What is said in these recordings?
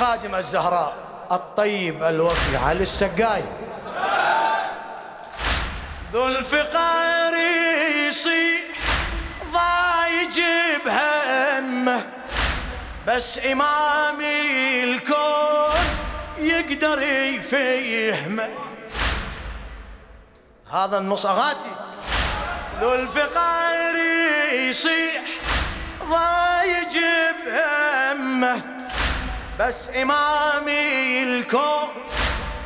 لخادم الزهراء الطيب الوفي علي السقاي ذو الفقار يصيح ضايج بهمه بس إمامي الكون يقدر يفهمه. هذا النص أغاتي. ذو الفقار يصيح ضايج بهمه بس إمامي الكون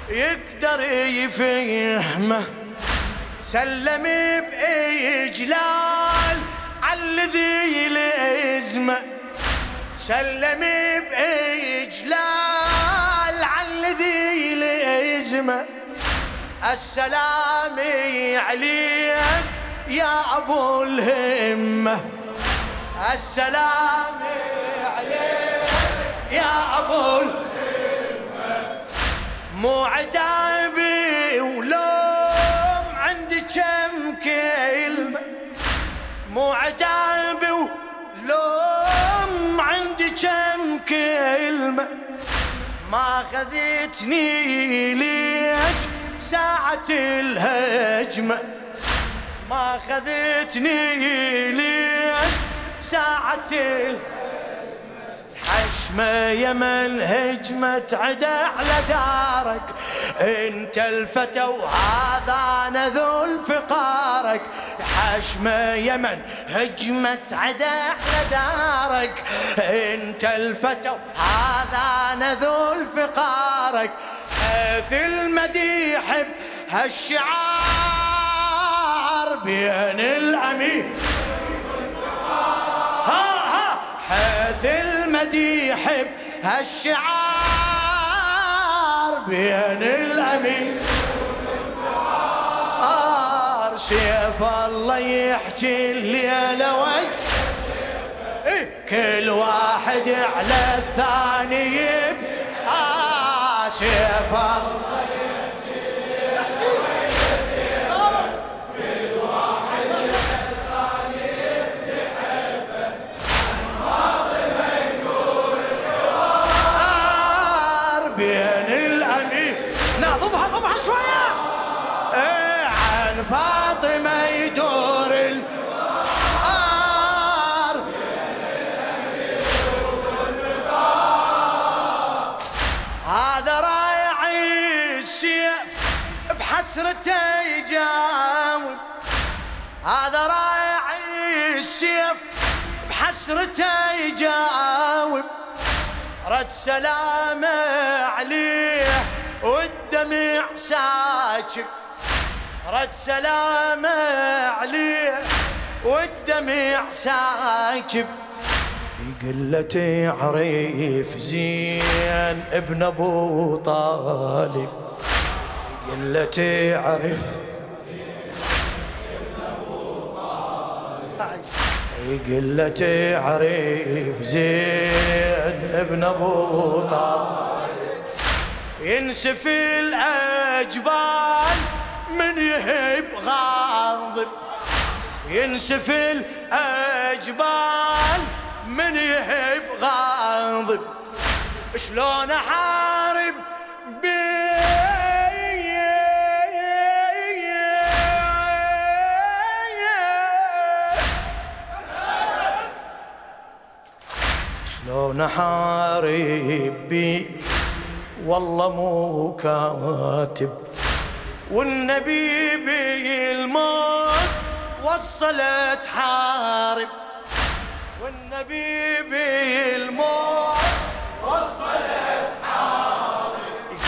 يقدر يفهمه. سلم بإجلال على الذي لازمه سلم بإجلال على الذي لازمه السلام عليك يا أبو الهمة. السلام يا الهمة مو عتابي ولوم عندي كم كلمة. مو عتابي ولوم عندي كم كلمة. ما خذتني ليش ساعة الهجمة. ما خذتني ليش ساعة حشمة يمن هجمة عدا على دارك انت الفتى وهذا نذل فقارك. حشمة يمن هجمة عدا على دارك انت الفتى وهذا نذل فقارك. حيث المديح هالشعار بين الأمير. المديح هالشعار بين الأمير سيف الله يحكي الليلة وي إيه، كل واحد على الثاني يبكي سيف الله بحسرته يجاوب هذا رايع السيف بحسرته يجاوب رد سلامه عليه والدمع ساكب. رد سلامه عليه والدمع ساكب. قلة عريف زين ابن أبو طالب. قلة عريف قلة عريف زين ابن أبو طالب. ينسفي الأجبال من يهب غاضب ينسفي الأجبال من يهب غاضب شلون احارب شلون احارب بيك والله مو كاتب. والنبي بالموت وصلت حارب. والنبي بالموت وصلت حارب.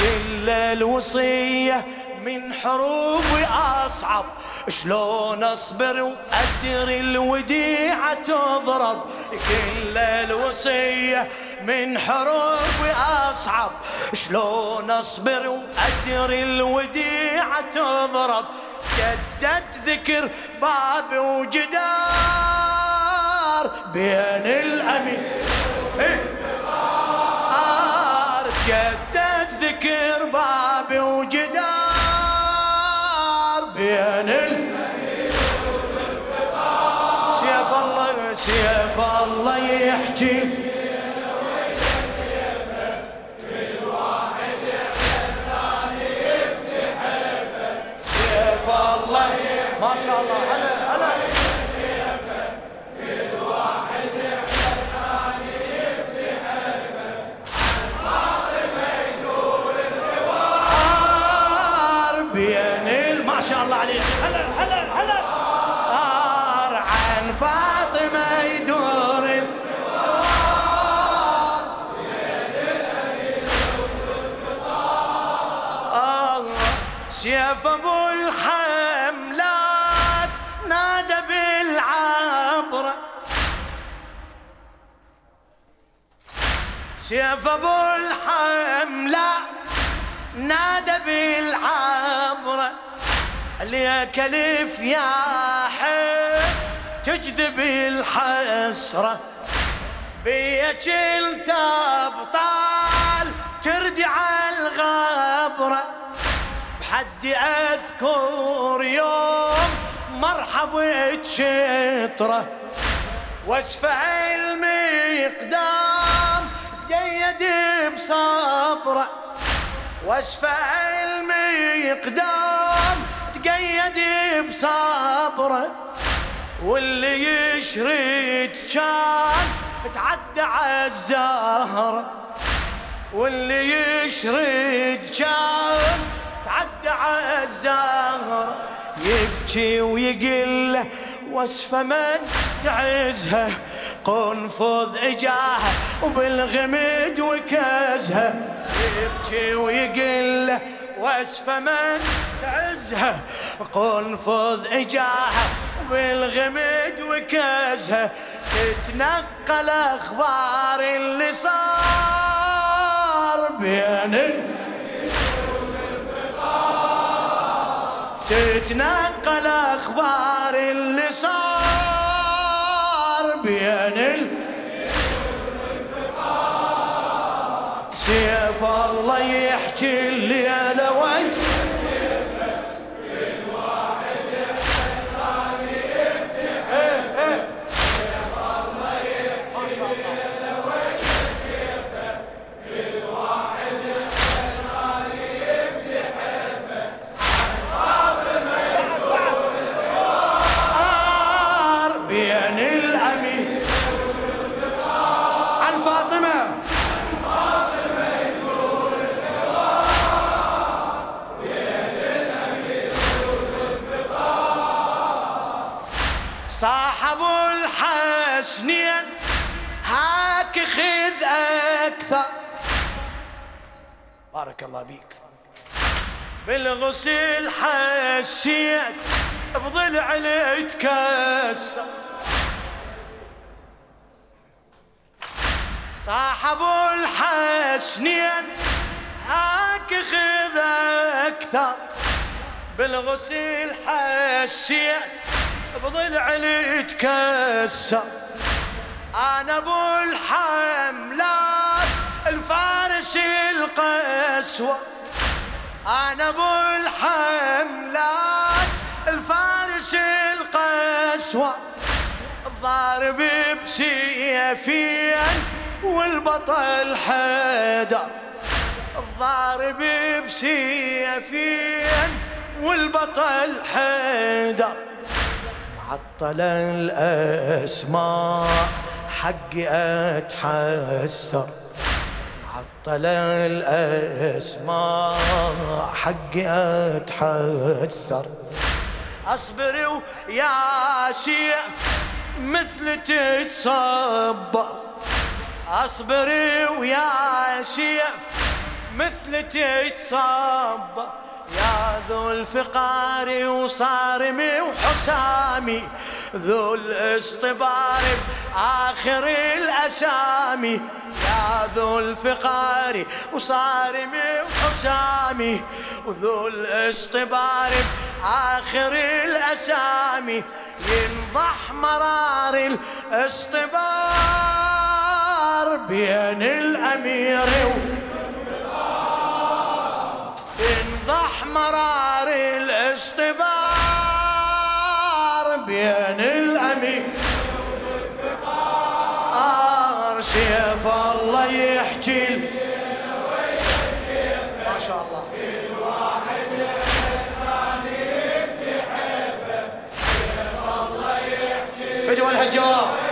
قل الوصية من حروبي أصعب. شلون اصبر وأدري الوديعة تضرب. كل الوصية من حروبي أصعب. شلون اصبر وأدري الوديعة تضرب. جدد ذكر باب وجدار بين الأمين. إيه؟ جدد سيف الله يحكي ما شاء الله سيف أبو الحملة نادى بالعبرة عليك الف يا حب تجذب الحسرة بيك انت أبطال تردع الغبرة بحد أذكر يوم مرحب شطرة واسفع المقدام تقيد بصبره واسفع المقدام تقيد بصبره واللي يشرد كان تعدى عالزهرة واللي يشرد كان تعدى عالزهرة يبكي ويقل وصف من تعزها قنفذ اجاها وبالغمد وكزها يبكي ويقل وصف من تعزها قنفذ اجاها وبالغمد وكزها تتنقل أخبار اللي صار بين تتنقل أخبار اللي صار بين ال... سيف الله يحكي الليلة بارك الله بيك بالغسل حسيت بضلع يتكسر صاحب الحسنين هاك خذ أكثر. بالغسل حسيت بضلع تكسر أنا أبو الحملات الفارس القسوة. أنا أبو الحملات الفارس القسوة. الضارب بسيفين والبطل حيدر الضارب بسيفين والبطل حيدر عطل الأسماء حقي أتحسر. عطل الأسماء حقي أتحسر. أصبر يا سيف مثل تتصبر أصبر ويا سيف مثل تتصبر يا ذو الفقار وصارمي وحسامي ذو الاصطبار آخر الأسامي يا ذو الفقار وصارمي وحسامي وذو الاصطبار آخر الأسامي ينضح مرار الاصطبار بين الأمير مرار الاصطبار فدوى الهجواب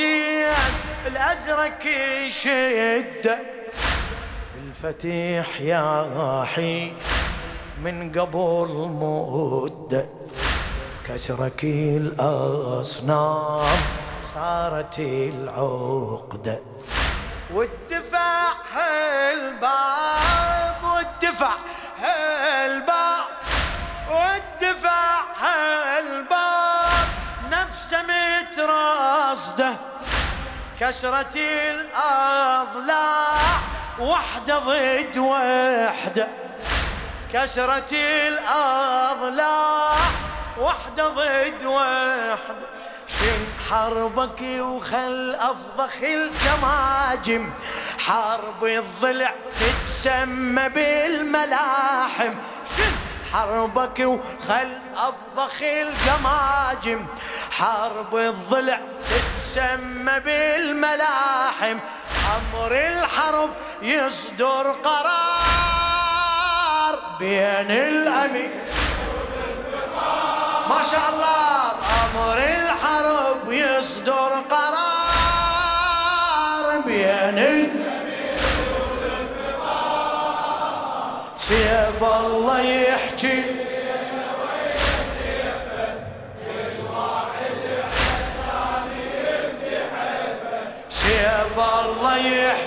ابو حسين الأزرق يشده الفتيح يا حي من قبل مده كسرك الأصنام صارت العقده والدفاع الباب والدفع هالباب والدفع هالباب. نفسه متراصده كسرة الأضلاع وحدة ضد وحدة كسرة الأضلاع وحدة ضد وحدة شن حربك وخل أفضخ الجماجم حرب الضلع تتسمى بالملاحم. شن حربك وخل أفضخ الجماجم حرب الضلع تتسمى بالملاحم. أمر الحرب يصدر قرار بين الأمير ما شاء الله. أمر الحرب يصدر قرار بين الأمير سيف الله يحكي.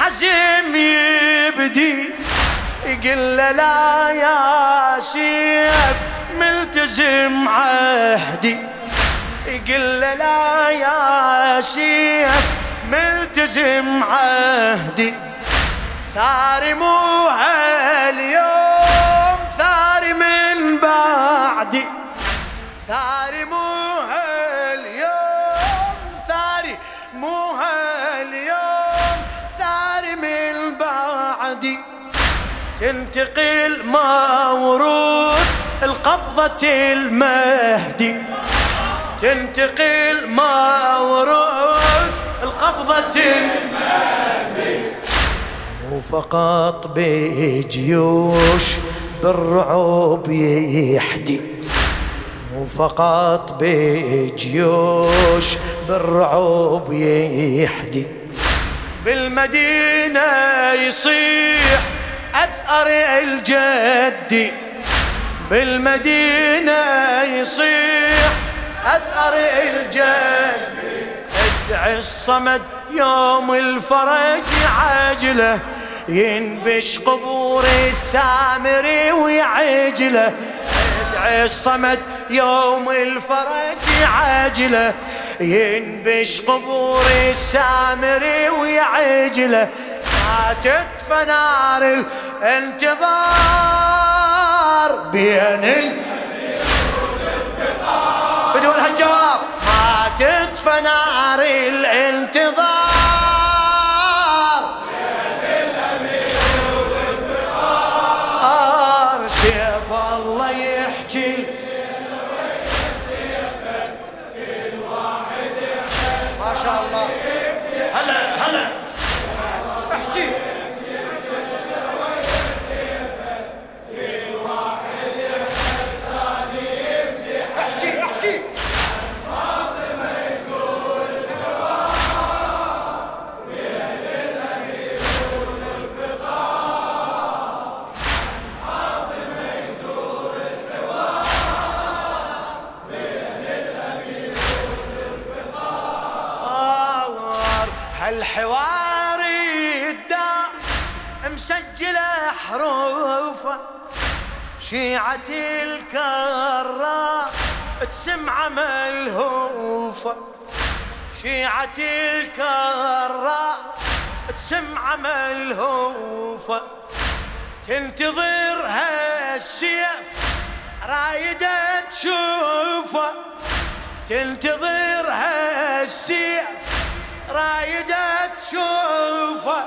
بالحزم يبدي يقول له لا يا سيف ملتزم عهدي. يقول له لا يا سيف ملتزم عهدي. ثاري مو تنتقل مورود القبضة المهدي. تنتقل مورود القبضة المهدي. مو فقط بجيوش بالرعب يحدي مو فقط بجيوش بالرعب يحدي بالمدينة يصيح أثأر الجدي بالمدينة يصيح. أثأر الجدي ادعي الصمد يوم الفرج عاجله ينبش قبور السامري ويعجله. ادعي الصمد يوم الفرج عاجله ينبش قبور السامري ويعجله. ماتت فنار الانتظار. بين ال فدوا لها تسمع ملهوفة شيعة الكرار تسمع ملهوفة تنتظر هالسيف رايدة تشوفه تنتظر هالسيف رايدة تشوفه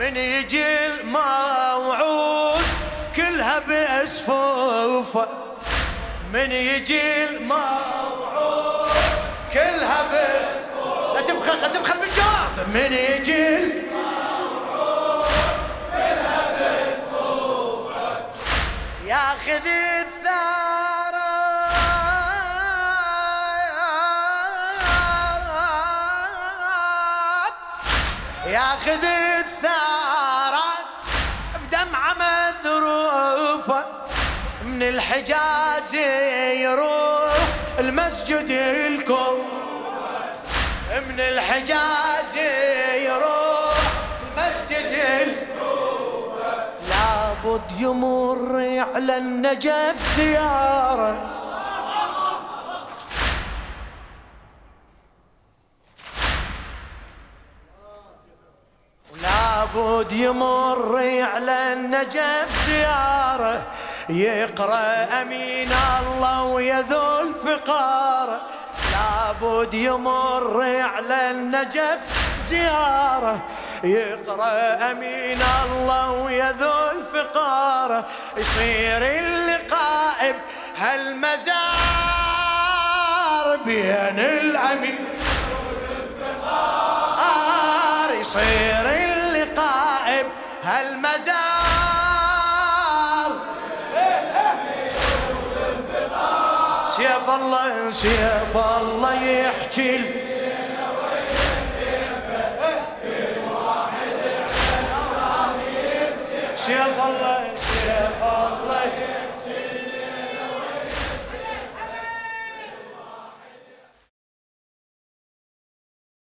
من يجي الموعود كلها بأسفوفه من يجي الموعود كلها بأسفوفه لا تبخل لا تبخل بالجواب من يجي الموعود كلها بأسفوفه ياخذ الثارة. ياخذ من الحجاز يروح المسجد الكوفة من الحجاز يروح المسجد الكوفة لابد يمر على النجف زيارة. لابد يمر على النجف زيارة. يقرأ أمين الله ويذل فقاره لابد يمر على النجف زيارة. يقرأ أمين الله ويذل فقاره يصير اللقاء بهالمزار. بين الأمين يصير اللقاء بهالمزار. سيف الله سيف الله يحكي سيف الله